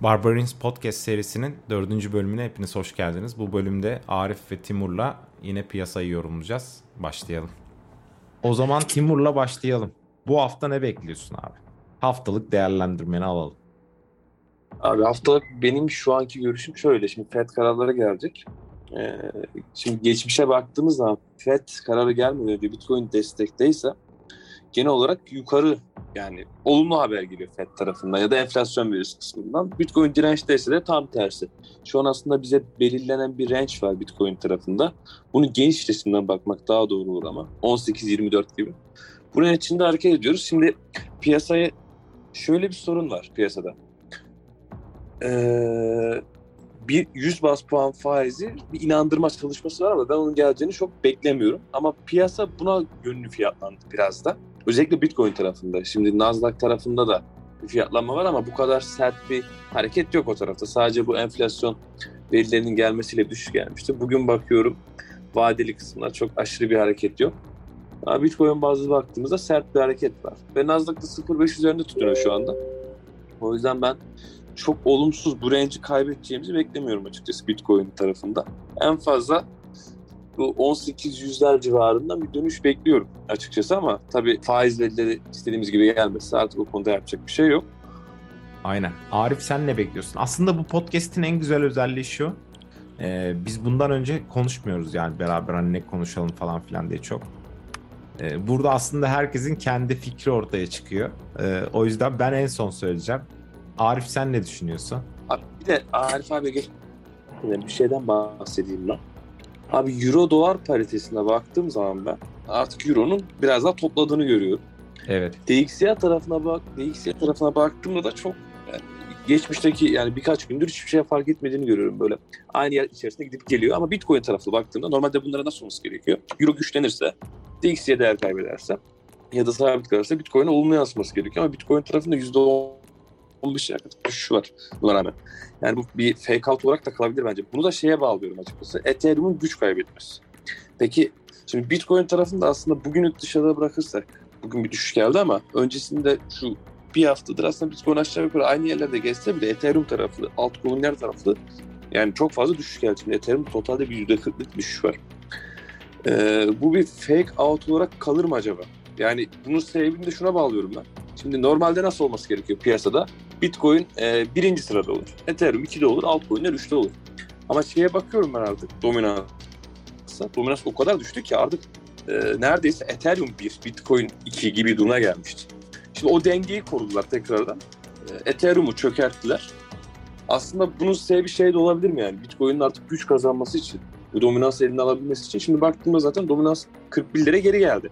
Barbarins Podcast serisinin dördüncü bölümüne hepiniz hoş geldiniz. Bu bölümde Arif ve Timur'la yine piyasayı yorumlayacağız. Başlayalım. O zaman Timur'la başlayalım. Bu hafta ne bekliyorsun abi? Haftalık değerlendirmeni alalım. Abi haftalık benim şu anki görüşüm şöyle. Şimdi FED kararları gelecek. Ee, şimdi geçmişe baktığımız zaman FED kararı gelmeden önce Bitcoin destekteyse genel olarak yukarı yani olumlu haber geliyor FED tarafından ya da enflasyon verisi kısmından. Bitcoin dirençteyse de tam tersi. Şu an aslında bize belirlenen bir range var Bitcoin tarafında. Bunu geniş resimden bakmak daha doğru olur ama 18-24 gibi. Bunun içinde hareket ediyoruz. Şimdi piyasaya şöyle bir sorun var piyasada. Ee, bir 100 bas puan faizi bir inandırma çalışması var ama ben onun geleceğini çok beklemiyorum. Ama piyasa buna yönlü fiyatlandı biraz da. Özellikle Bitcoin tarafında. Şimdi Nasdaq tarafında da bir fiyatlanma var ama bu kadar sert bir hareket yok o tarafta. Sadece bu enflasyon verilerinin gelmesiyle düşüş gelmişti. Bugün bakıyorum vadeli kısımlar çok aşırı bir hareket yok. Ama Bitcoin bazı baktığımızda sert bir hareket var. Ve Nasdaq'ta 0.5 üzerinde tutuyor şu anda. O yüzden ben çok olumsuz bu range'i kaybedeceğimizi beklemiyorum açıkçası Bitcoin tarafında. En fazla bu 18 yüzler civarında bir dönüş bekliyorum açıkçası ama tabii faiz verileri istediğimiz gibi gelmesi artık o konuda yapacak bir şey yok. Aynen. Arif sen ne bekliyorsun? Aslında bu podcast'in en güzel özelliği şu. Ee, biz bundan önce konuşmuyoruz yani beraber hani ne konuşalım falan filan diye çok. Ee, burada aslında herkesin kendi fikri ortaya çıkıyor. Ee, o yüzden ben en son söyleyeceğim. Arif sen ne düşünüyorsun? Abi bir de Arif abi geç bir şeyden bahsedeyim ben. Abi euro dolar paritesine baktığım zaman ben artık euronun biraz daha topladığını görüyorum. Evet. DXY tarafına bak, DXY tarafına baktığımda da çok yani geçmişteki yani birkaç gündür hiçbir şey fark etmediğini görüyorum böyle. Aynı yer içerisinde gidip geliyor ama Bitcoin tarafına baktığımda normalde bunlara nasıl olması gerekiyor? Euro güçlenirse, DXY değer kaybederse ya da sabit kalırsa Bitcoin'e olumlu yansıması gerekiyor ama Bitcoin tarafında %10 15 yakın düşüş var buna rağmen. Yani bu bir fake out olarak da kalabilir bence. Bunu da şeye bağlıyorum açıkçası. Ethereum'un güç kaybetmesi. Peki şimdi Bitcoin tarafında aslında bugünü dışarıda bırakırsak bugün bir düşüş geldi ama öncesinde şu bir haftadır aslında Bitcoin aşağı yukarı aynı yerlerde geçse bile Ethereum tarafı, altcoin'ler tarafı yani çok fazla düşüş geldi. Şimdi Ethereum totalde bir %40'lık düşüş var. Ee, bu bir fake out olarak kalır mı acaba? Yani bunun sebebini de şuna bağlıyorum ben. Şimdi normalde nasıl olması gerekiyor piyasada? Bitcoin e, birinci sırada olur. Ethereum iki'de olur, altcoin'ler üçte olur. Ama şeye bakıyorum ben artık dominansa. Dominans o kadar düştü ki artık e, neredeyse Ethereum 1, Bitcoin 2 gibi duruma gelmişti. Şimdi o dengeyi korudular tekrardan. E, Ethereum'u çökerttiler. Aslında bunun sebebi şey de olabilir mi yani? Bitcoin'in artık güç kazanması için, bu dominans eline alabilmesi için. Şimdi baktığımda zaten dominans 41'lere geri geldi.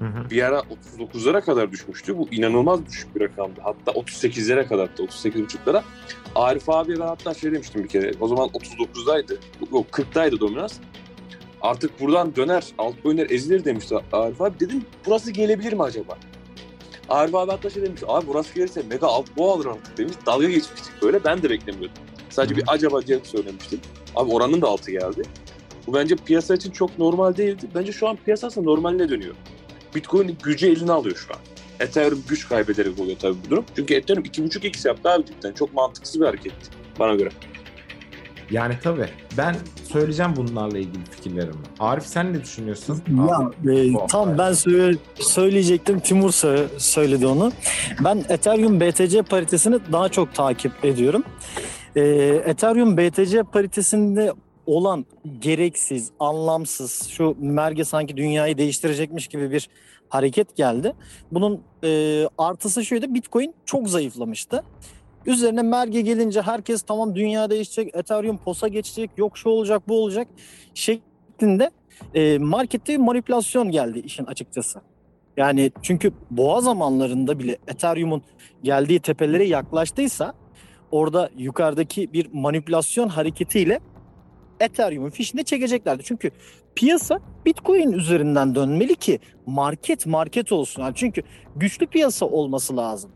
Hı hı. Bir ara 39'lara kadar düşmüştü. Bu inanılmaz düşük bir rakamdı. Hatta 38'lere kadar da 38.5'lara. Arif abi ben hatta şey demiştim bir kere. O zaman 39'daydı. Yok 40'daydı dominans. Artık buradan döner, altcoin'ler ezilir demişti Arif abi. Dedim burası gelebilir mi acaba? Arif abi hatta şey demiş. Abi burası gelirse mega alt bu alır artık demiş. Dalga geçmiştik böyle. Ben de beklemiyordum. Sadece bir acaba diye söylemiştim. Abi oranın da altı geldi. Bu bence piyasa için çok normal değildi. Bence şu an piyasası normaline dönüyor. Bitcoin gücü eline alıyor şu an. Ethereum güç kaybederek oluyor tabii bu durum. Çünkü Ethereum 2.5x yaptı abi cidden. Çok mantıksız bir hareketti bana göre. Yani tabii. Ben söyleyeceğim bunlarla ilgili fikirlerimi. Arif sen ne düşünüyorsun? Ya e, tam ben söyle, söyleyecektim. Timur söyledi onu. Ben Ethereum BTC paritesini daha çok takip ediyorum. E, Ethereum BTC paritesinde olan gereksiz, anlamsız, şu merge sanki dünyayı değiştirecekmiş gibi bir hareket geldi. Bunun e, artısı şuydu, Bitcoin çok zayıflamıştı. Üzerine merge gelince herkes tamam dünya değişecek, Ethereum posa geçecek, yok şu olacak, bu olacak şeklinde e, markette bir manipülasyon geldi işin açıkçası. Yani çünkü boğa zamanlarında bile Ethereum'un geldiği tepelere yaklaştıysa orada yukarıdaki bir manipülasyon hareketiyle Ethereum'un fişini çekeceklerdi. Çünkü piyasa Bitcoin üzerinden dönmeli ki market market olsun. Yani çünkü güçlü piyasa olması lazım.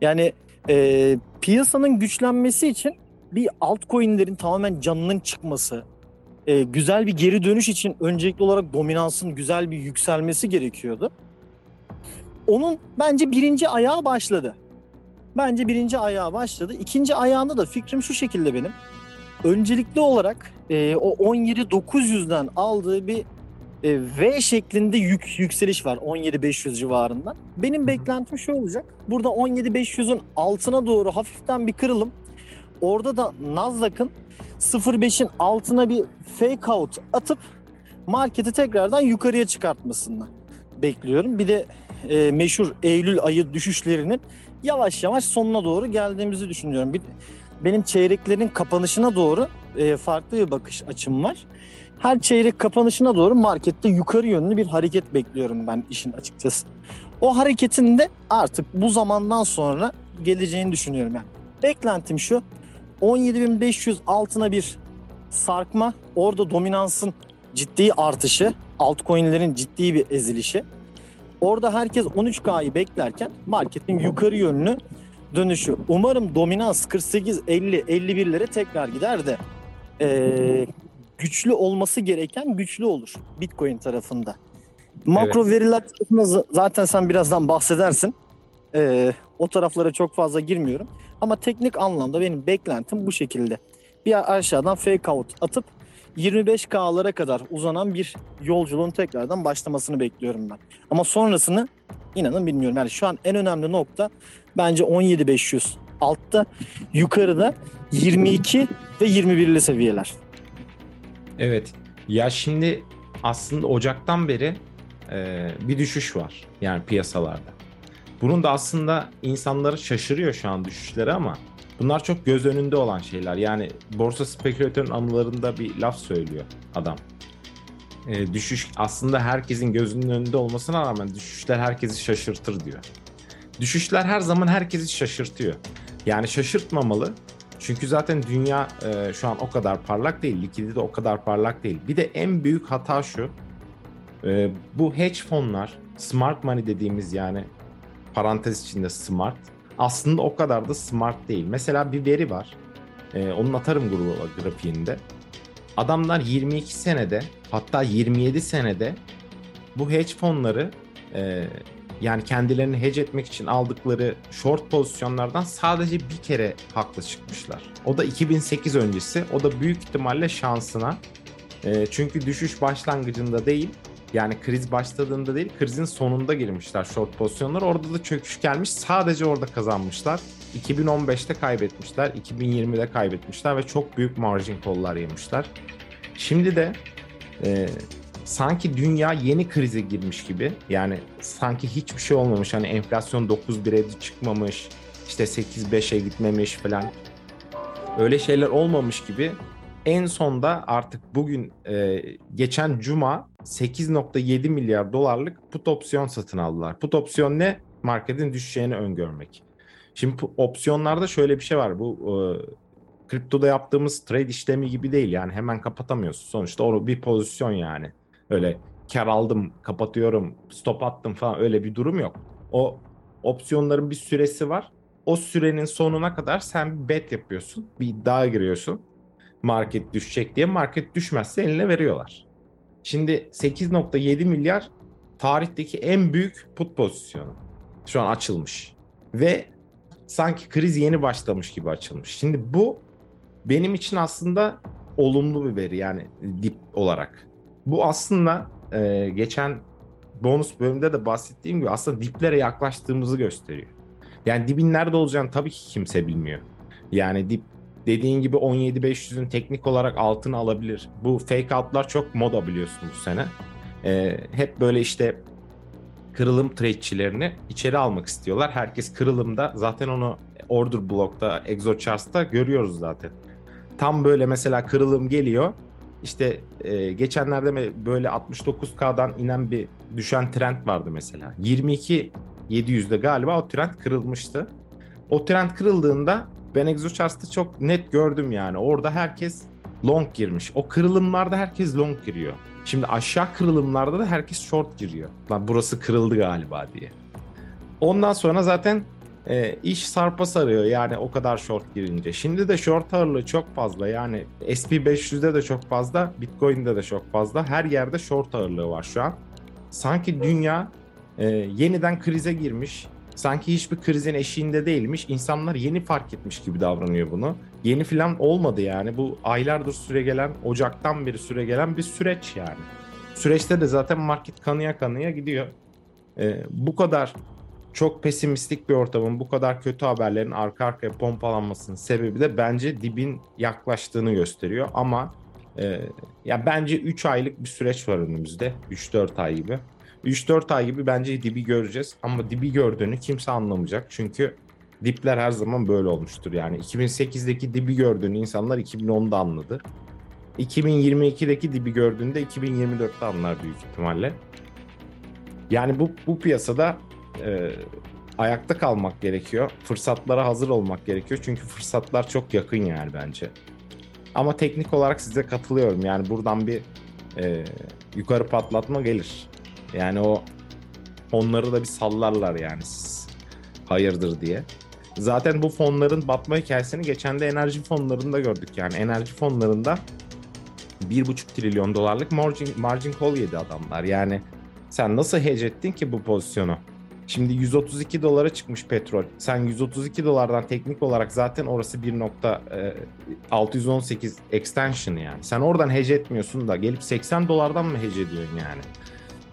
Yani e, piyasanın güçlenmesi için bir altcoin'lerin tamamen canının çıkması, e, güzel bir geri dönüş için öncelikli olarak dominansın güzel bir yükselmesi gerekiyordu. Onun bence birinci ayağı başladı. Bence birinci ayağı başladı. İkinci ayağında da fikrim şu şekilde benim. Öncelikli olarak e, o 17.900'den aldığı bir e, V şeklinde yük yükseliş var 17.500 civarından. Benim beklentim şu olacak. Burada 17.500'ün altına doğru hafiften bir kırılım. Orada da Nasdaq'ın 0.5'in altına bir fake out atıp marketi tekrardan yukarıya çıkartmasını bekliyorum. Bir de e, meşhur Eylül ayı düşüşlerinin yavaş yavaş sonuna doğru geldiğimizi düşünüyorum. Bir, benim çeyreklerin kapanışına doğru e, farklı bir bakış açım var. Her çeyrek kapanışına doğru markette yukarı yönlü bir hareket bekliyorum ben işin açıkçası. O hareketin de artık bu zamandan sonra geleceğini düşünüyorum yani. Beklentim şu. 17.500 altına bir sarkma, orada dominansın ciddi artışı, altcoin'lerin ciddi bir ezilişi. Orada herkes 13K'yı beklerken marketin yukarı yönlü dönüşü. Umarım dominans 48, 50, 51'lere tekrar gider de ee, güçlü olması gereken güçlü olur Bitcoin tarafında. Makro Evet. veriler zaten sen birazdan bahsedersin. Ee, o taraflara çok fazla girmiyorum. Ama teknik anlamda benim beklentim bu şekilde. Bir aşağıdan fake out atıp 25K'lara kadar uzanan bir yolculuğun tekrardan başlamasını bekliyorum ben. Ama sonrasını inanın bilmiyorum. Yani şu an en önemli nokta bence 17.500 altta yukarıda 22 ve 21'li seviyeler. Evet. Ya şimdi aslında Ocak'tan beri e, bir düşüş var yani piyasalarda. Bunun da aslında insanları şaşırıyor şu an düşüşleri ama bunlar çok göz önünde olan şeyler. Yani borsa spekülatörün anılarında bir laf söylüyor adam. E, düşüş aslında herkesin gözünün önünde olmasına rağmen düşüşler herkesi şaşırtır diyor. Düşüşler her zaman herkesi şaşırtıyor. Yani şaşırtmamalı. Çünkü zaten dünya e, şu an o kadar parlak değil. Likidite o kadar parlak değil. Bir de en büyük hata şu. e, bu hedge fonlar, smart money dediğimiz yani parantez içinde smart. Aslında o kadar da smart değil. Mesela bir veri var. E, onun atarım grubu grafiğinde. Adamlar 22 senede hatta 27 senede bu hedge fonları e, yani kendilerini hedge etmek için aldıkları short pozisyonlardan sadece bir kere haklı çıkmışlar. O da 2008 öncesi. O da büyük ihtimalle şansına. E, çünkü düşüş başlangıcında değil. Yani kriz başladığında değil, krizin sonunda girmişler short pozisyonlar. Orada da çöküş gelmiş. Sadece orada kazanmışlar. 2015'te kaybetmişler, 2020'de kaybetmişler ve çok büyük margin kollar yemişler. Şimdi de e, sanki dünya yeni krize girmiş gibi. Yani sanki hiçbir şey olmamış. Hani enflasyon 9.1'e çıkmamış. işte 8.5'e gitmemiş falan. Öyle şeyler olmamış gibi. En sonda artık bugün e, geçen cuma 8.7 milyar dolarlık put opsiyon satın aldılar. Put opsiyon ne? Marketin düşeceğini öngörmek. Şimdi opsiyonlarda şöyle bir şey var. Bu e, kriptoda yaptığımız trade işlemi gibi değil. Yani hemen kapatamıyorsun. Sonuçta o bir pozisyon yani. Öyle kar aldım, kapatıyorum, stop attım falan öyle bir durum yok. O opsiyonların bir süresi var. O sürenin sonuna kadar sen bir bet yapıyorsun. Bir iddia giriyorsun. Market düşecek diye. Market düşmezse eline veriyorlar. Şimdi 8.7 milyar tarihteki en büyük put pozisyonu. Şu an açılmış. Ve sanki kriz yeni başlamış gibi açılmış. Şimdi bu benim için aslında olumlu bir veri yani dip olarak. Bu aslında e, geçen bonus bölümde de bahsettiğim gibi aslında diplere yaklaştığımızı gösteriyor. Yani dibin nerede olacağını tabii ki kimse bilmiyor. Yani dip dediğin gibi 17.500'ün teknik olarak altını alabilir. Bu fake out'lar çok moda biliyorsun bu sene. E, hep böyle işte kırılım trade'çilerini içeri almak istiyorlar. Herkes kırılımda zaten onu order block'ta, ExoCharts'ta görüyoruz zaten. Tam böyle mesela kırılım geliyor. İşte e, geçenlerde böyle 69K'dan inen bir düşen trend vardı mesela. 22 700'de galiba o trend kırılmıştı. O trend kırıldığında ben ExoCharts'ta çok net gördüm yani. Orada herkes long girmiş. O kırılımlarda herkes long giriyor. Şimdi aşağı kırılımlarda da herkes short giriyor. Lan burası kırıldı galiba diye. Ondan sonra zaten e, iş sarpa sarıyor yani o kadar short girince. Şimdi de short ağırlığı çok fazla yani SP500'de de çok fazla, Bitcoin'de de çok fazla. Her yerde short ağırlığı var şu an. Sanki dünya e, yeniden krize girmiş. sanki hiçbir krizin eşiğinde değilmiş. İnsanlar yeni fark etmiş gibi davranıyor bunu. Yeni falan olmadı yani. Bu aylardır süre gelen, Ocak'tan beri süre gelen bir süreç yani. Süreçte de zaten market kanıya kanıya gidiyor. Ee, bu kadar çok pesimistik bir ortamın, bu kadar kötü haberlerin arka arkaya pompalanmasının sebebi de bence dibin yaklaştığını gösteriyor. Ama e, ya bence 3 aylık bir süreç var önümüzde. 3-4 ay gibi. 3-4 ay gibi bence dibi göreceğiz. Ama dibi gördüğünü kimse anlamayacak. Çünkü dipler her zaman böyle olmuştur. Yani 2008'deki dibi gördüğünü insanlar 2010'da anladı. 2022'deki dibi gördüğünde 2024'te anlar büyük ihtimalle. Yani bu, bu piyasada e, ayakta kalmak gerekiyor. Fırsatlara hazır olmak gerekiyor. Çünkü fırsatlar çok yakın yani bence. Ama teknik olarak size katılıyorum. Yani buradan bir e, yukarı patlatma gelir. Yani o onları da bir sallarlar yani siz hayırdır diye. Zaten bu fonların batma hikayesini geçen de enerji fonlarında gördük. Yani enerji fonlarında 1,5 trilyon dolarlık margin, margin call yedi adamlar. Yani sen nasıl hedge ettin ki bu pozisyonu? Şimdi 132 dolara çıkmış petrol. Sen 132 dolardan teknik olarak zaten orası 1.618 extension yani. Sen oradan hedge etmiyorsun da gelip 80 dolardan mı hedge ediyorsun yani?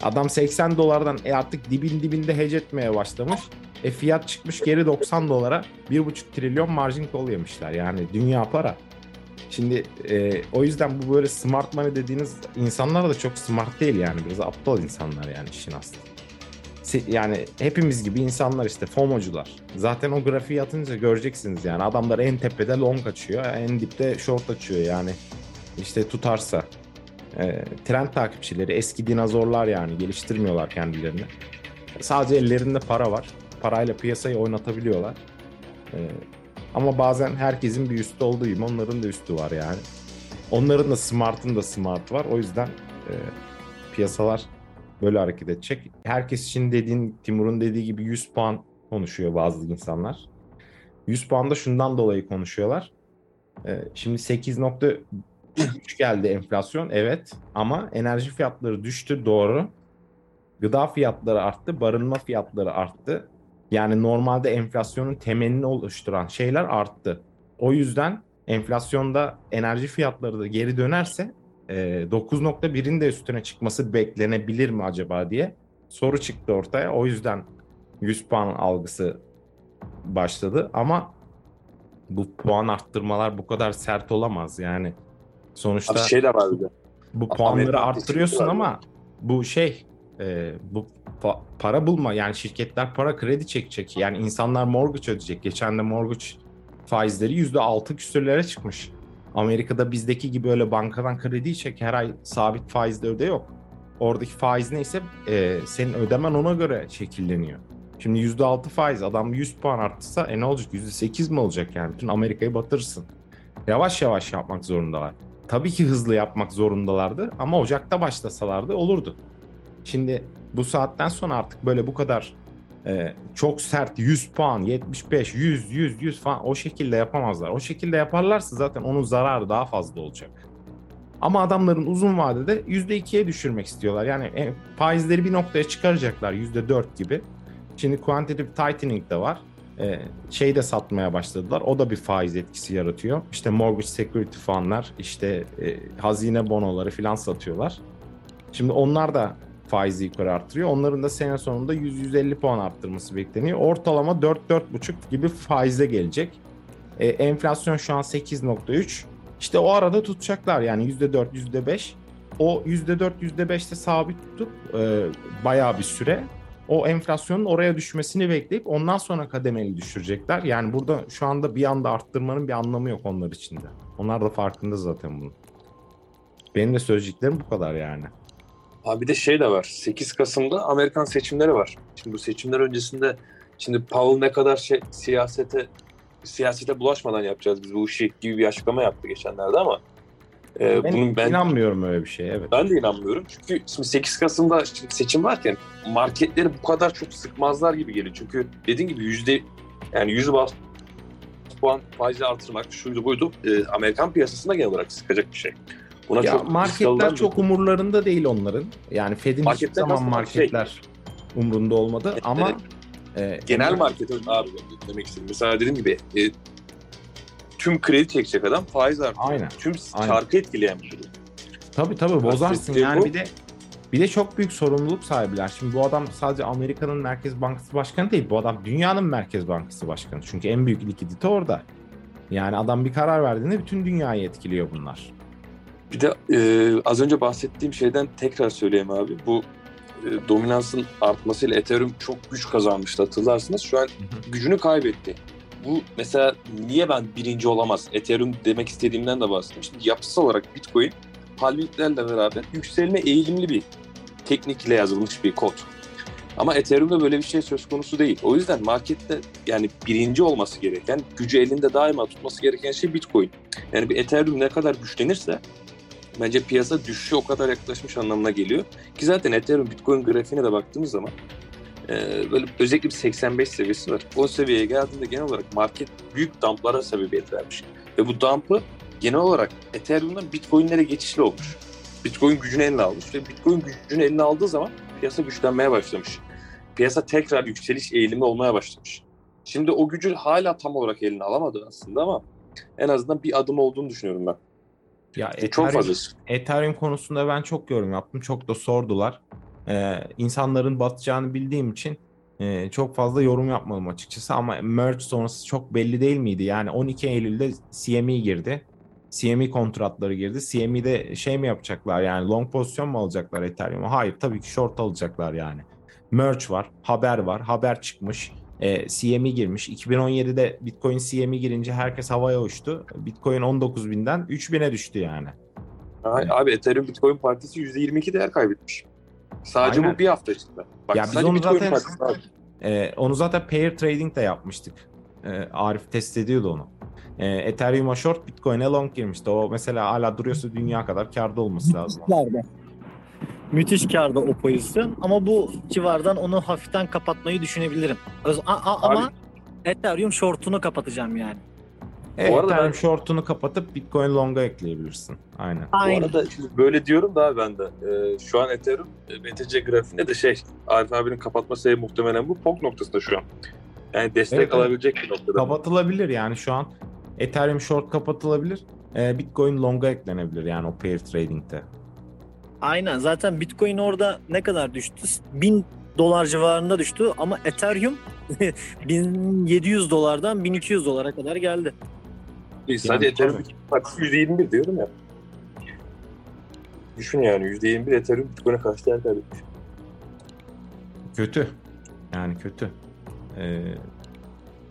Adam 80 dolardan e artık dibin dibinde hedge etmeye başlamış. E fiyat çıkmış geri 90 dolara 1.5 trilyon margin call yemişler. Yani dünya para. Şimdi e, o yüzden bu böyle smart money dediğiniz insanlar da çok smart değil yani. Biraz aptal insanlar yani işin aslı. Yani hepimiz gibi insanlar işte FOMO'cular. Zaten o grafiği atınca göreceksiniz yani. Adamlar en tepede long açıyor, en dipte short açıyor yani. İşte tutarsa. E, trend takipçileri, eski dinozorlar yani geliştirmiyorlar kendilerini. Sadece ellerinde para var. Parayla piyasayı oynatabiliyorlar. E, ama bazen herkesin bir üstü olduğu gibi onların da üstü var yani. Onların da smart'ın da smart var. O yüzden e, piyasalar böyle hareket edecek. Herkes için dediğin Timur'un dediği gibi 100 puan konuşuyor bazı insanlar. 100 puan da şundan dolayı konuşuyorlar. E, şimdi 8.3 geldi enflasyon evet ama enerji fiyatları düştü doğru. Gıda fiyatları arttı, barınma fiyatları arttı. Yani normalde enflasyonun temelini oluşturan şeyler arttı. O yüzden enflasyonda enerji fiyatları da geri dönerse e, 9.1'in de üstüne çıkması beklenebilir mi acaba diye soru çıktı ortaya. O yüzden 100 puan algısı başladı ama bu puan arttırmalar bu kadar sert olamaz yani. Sonuçta Abi şey de var bir de. bu puanları arttırıyorsun ama bu şey e, bu fa- para bulma yani şirketler para kredi çekecek yani insanlar mortgage ödeyecek. Geçen de mortgage faizleri %6 küsürlere çıkmış. Amerika'da bizdeki gibi öyle bankadan kredi çek her ay sabit faizde öde yok. Oradaki faiz neyse e, senin ödemen ona göre şekilleniyor. Şimdi %6 faiz adam 100 puan arttırsa e ne olacak %8 mi olacak yani bütün Amerika'yı batırırsın. Yavaş yavaş yapmak zorundalar. Tabii ki hızlı yapmak zorundalardı ama Ocak'ta başlasalardı olurdu. Şimdi bu saatten sonra artık böyle bu kadar e, çok sert 100 puan, 75, 100, 100, 100 falan o şekilde yapamazlar. O şekilde yaparlarsa zaten onun zararı daha fazla olacak. Ama adamların uzun vadede %2'ye düşürmek istiyorlar. Yani e, faizleri bir noktaya çıkaracaklar %4 gibi. Şimdi quantitative tightening de var. E, şey de satmaya başladılar. O da bir faiz etkisi yaratıyor. İşte mortgage security fonlar, işte e, hazine bonoları falan satıyorlar. Şimdi onlar da faizi yukarı arttırıyor. Onların da sene sonunda 100-150 puan arttırması bekleniyor. Ortalama 4-4,5 gibi faize gelecek. E, enflasyon şu an 8.3. İşte o arada tutacaklar yani %4, %5. O %4, %5'te sabit tutup e, bayağı bir süre o enflasyonun oraya düşmesini bekleyip ondan sonra kademeli düşürecekler. Yani burada şu anda bir anda arttırmanın bir anlamı yok onlar için de. Onlar da farkında zaten bunun. Benim de söyleyeceklerim bu kadar yani. Abi bir de şey de var. 8 Kasım'da Amerikan seçimleri var. Şimdi bu seçimler öncesinde şimdi Powell ne kadar şey siyasete siyasete bulaşmadan yapacağız biz bu işi gibi bir açıklama yaptı geçenlerde ama e, Ben, bunun ben inanmıyorum öyle bir şeye evet. ben de inanmıyorum. Çünkü şimdi 8 Kasım'da şimdi seçim varken marketleri bu kadar çok sıkmazlar gibi geliyor. Çünkü dediğin gibi yüzde yani 100 bas puan faizle artırmak şuydu buydu e, Amerikan piyasasında genel olarak sıkacak bir şey. Buna Ya çok marketler çok umurlarında değil onların. Yani Fed'in hiçbir zaman nasıl? marketler umrunda olmadı Evet, ama e, Genel market abi demek istedim. Mesela dediğim gibi e, tüm kredi çekecek adam faiz artıyor. Aynen. Tüm Aynen. çarkı etkileyen bir durum. Tabii tabii bozarsın yani bu. bir de bir de çok büyük sorumluluk sahibiler. Şimdi bu adam sadece Amerika'nın Merkez Bankası Başkanı değil. Bu adam dünyanın Merkez Bankası Başkanı. Çünkü en büyük likidite orada. Yani adam bir karar verdiğinde bütün dünyayı etkiliyor bunlar. Bir de e, az önce bahsettiğim şeyden tekrar söyleyeyim abi. Bu e, dominansın artmasıyla Ethereum çok güç kazanmıştı hatırlarsınız. Şu an gücünü kaybetti. Bu mesela niye ben birinci olamaz? Ethereum demek istediğimden de bahsettim. Şimdi yapısal olarak Bitcoin halvinglerle beraber yükselme eğilimli bir teknikle yazılmış bir kod. Ama Ethereum'da böyle bir şey söz konusu değil. O yüzden markette yani birinci olması gereken, gücü elinde daima tutması gereken şey Bitcoin. Yani bir Ethereum ne kadar güçlenirse bence piyasa düşüşe o kadar yaklaşmış anlamına geliyor. Ki zaten Ethereum Bitcoin grafiğine de baktığımız zaman e, böyle özellikle bir 85 seviyesi var. O seviyeye geldiğinde genel olarak market büyük dumplara sebebiyet vermiş. Ve bu dump'ı genel olarak Ethereum'dan Bitcoin'lere geçişli olmuş. Bitcoin gücünü eline almış ve Bitcoin gücünü eline aldığı zaman piyasa güçlenmeye başlamış. Piyasa tekrar yükseliş eğilimi olmaya başlamış. Şimdi o gücü hala tam olarak eline alamadı aslında ama en azından bir adım olduğunu düşünüyorum ben. Ya çok Ethereum- fazla. Ethereum konusunda ben çok yorum yaptım. Çok da sordular. Ee, insanların batacağını bildiğim için e, çok fazla yorum yapmadım açıkçası. Ama merge sonrası çok belli değil miydi? Yani 12 Eylül'de CME girdi. CME kontratları girdi. CME'de şey mi yapacaklar yani long pozisyon mu alacaklar Ethereum'a? Hayır tabii ki short alacaklar yani. Merge var, haber var, haber çıkmış. E, CME girmiş. 2017'de Bitcoin CME girince herkes havaya uçtu. Bitcoin 19.000'den 3.000'e düştü yani. Ay- Abi Ethereum Bitcoin partisi %22 değer kaybetmiş. Sadece Aynen. bu bir hafta içinde. Bak Ya biz onu Bitcoin zaten- partisi abi. Ee, onu zaten pair trading de yapmıştık. Ee, Arif test ediyordu onu. Ee, Ethereum'a short, Bitcoin'e long girmişti. O mesela hala duruyorsa dünya kadar karda olması lazım. Müthiş karda o pozisyon ama bu civardan onu hafiften kapatmayı düşünebilirim. Öz- a- a- ama Ethereum short'unu kapatacağım yani. Evet, Bu arada Ethereum ben- short'unu kapatıp Bitcoin long'a ekleyebilirsin. Aynen. Bu Aynen. arada şimdi böyle diyorum da abi ben de. Ee, şu an Ethereum e, BTC grafiğinde de şey Arif abinin kapatma sebebi muhtemelen bu POG noktasında şu an. Yani destek Evet, evet. alabilecek bir noktada. Kapatılabilir yani şu an Ethereum short kapatılabilir. Ee, Bitcoin long'a eklenebilir yani o pair trading'de. Aynen zaten Bitcoin orada ne kadar düştü? 1000 dolar civarında düştü ama Ethereum 1700 dolardan 1200 dolara kadar geldi. Sadece Yani Ethereum partisi %21 diyorum ya. Düşün yani %21 Ethereum Bitcoin'e karşı değer kaybetmiş. Kötü. Yani kötü. Ee,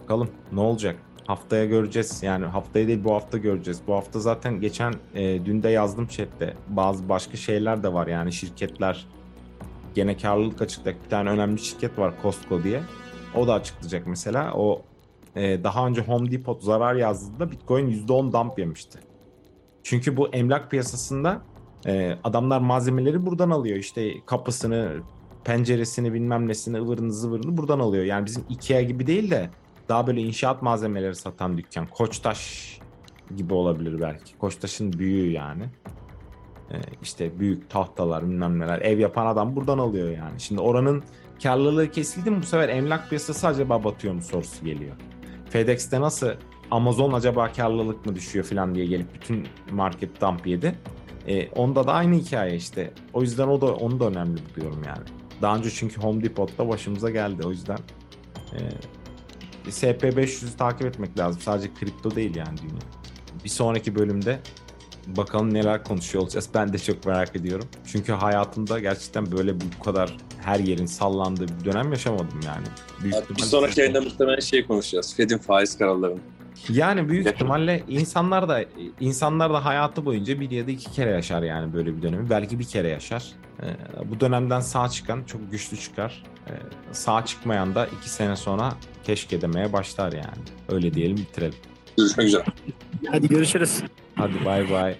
bakalım ne olacak? Haftaya göreceğiz. Yani haftaya değil bu hafta göreceğiz. Bu hafta zaten geçen e, dün de yazdım chatte. Bazı başka şeyler de var yani şirketler gene karlılık açıklayacak. Bir tane önemli şirket var Costco diye. O da açıklayacak mesela. O e, daha önce Home Depot zarar yazdığında Bitcoin %10 dump yemişti. Çünkü bu emlak piyasasında e, adamlar malzemeleri buradan alıyor. İşte kapısını, penceresini bilmem nesini ıvırını zıvırını buradan alıyor. Yani bizim Ikea gibi değil de daha böyle inşaat malzemeleri satan dükkan. Koçtaş gibi olabilir belki. Koçtaş'ın büyüğü yani. Ee, işte büyük tahtalar bilmem neler. Ev yapan adam buradan alıyor yani. Şimdi oranın karlılığı kesildi mi bu sefer emlak piyasası acaba batıyor mu sorusu geliyor. FedEx'te nasıl Amazon acaba karlılık mı düşüyor falan diye gelip bütün market dump yedi. E, onda da aynı hikaye işte. O yüzden o da onu da önemli buluyorum yani. Daha önce çünkü Home Depot'ta başımıza geldi. O yüzden e, SP500'ü takip etmek lazım. Sadece kripto değil yani dünya. Bir sonraki bölümde bakalım neler konuşuyor olacağız. Ben de çok merak ediyorum. Çünkü hayatımda gerçekten böyle bu kadar her yerin sallandığı bir dönem yaşamadım yani. Büyük bir sonraki yayında muhtemelen şey konuşacağız. Fed'in faiz kararlarını. Yani büyük Yakın. ihtimalle insanlar da insanlar da hayatı boyunca bir ya da iki kere yaşar yani böyle bir dönemi. Belki bir kere yaşar. Ee, bu dönemden sağ çıkan çok güçlü çıkar. Ee, sağ çıkmayan da iki sene sonra keşke demeye başlar yani. Öyle diyelim bitirelim. Görüşmek üzere. Hadi görüşürüz. Hadi bay bay.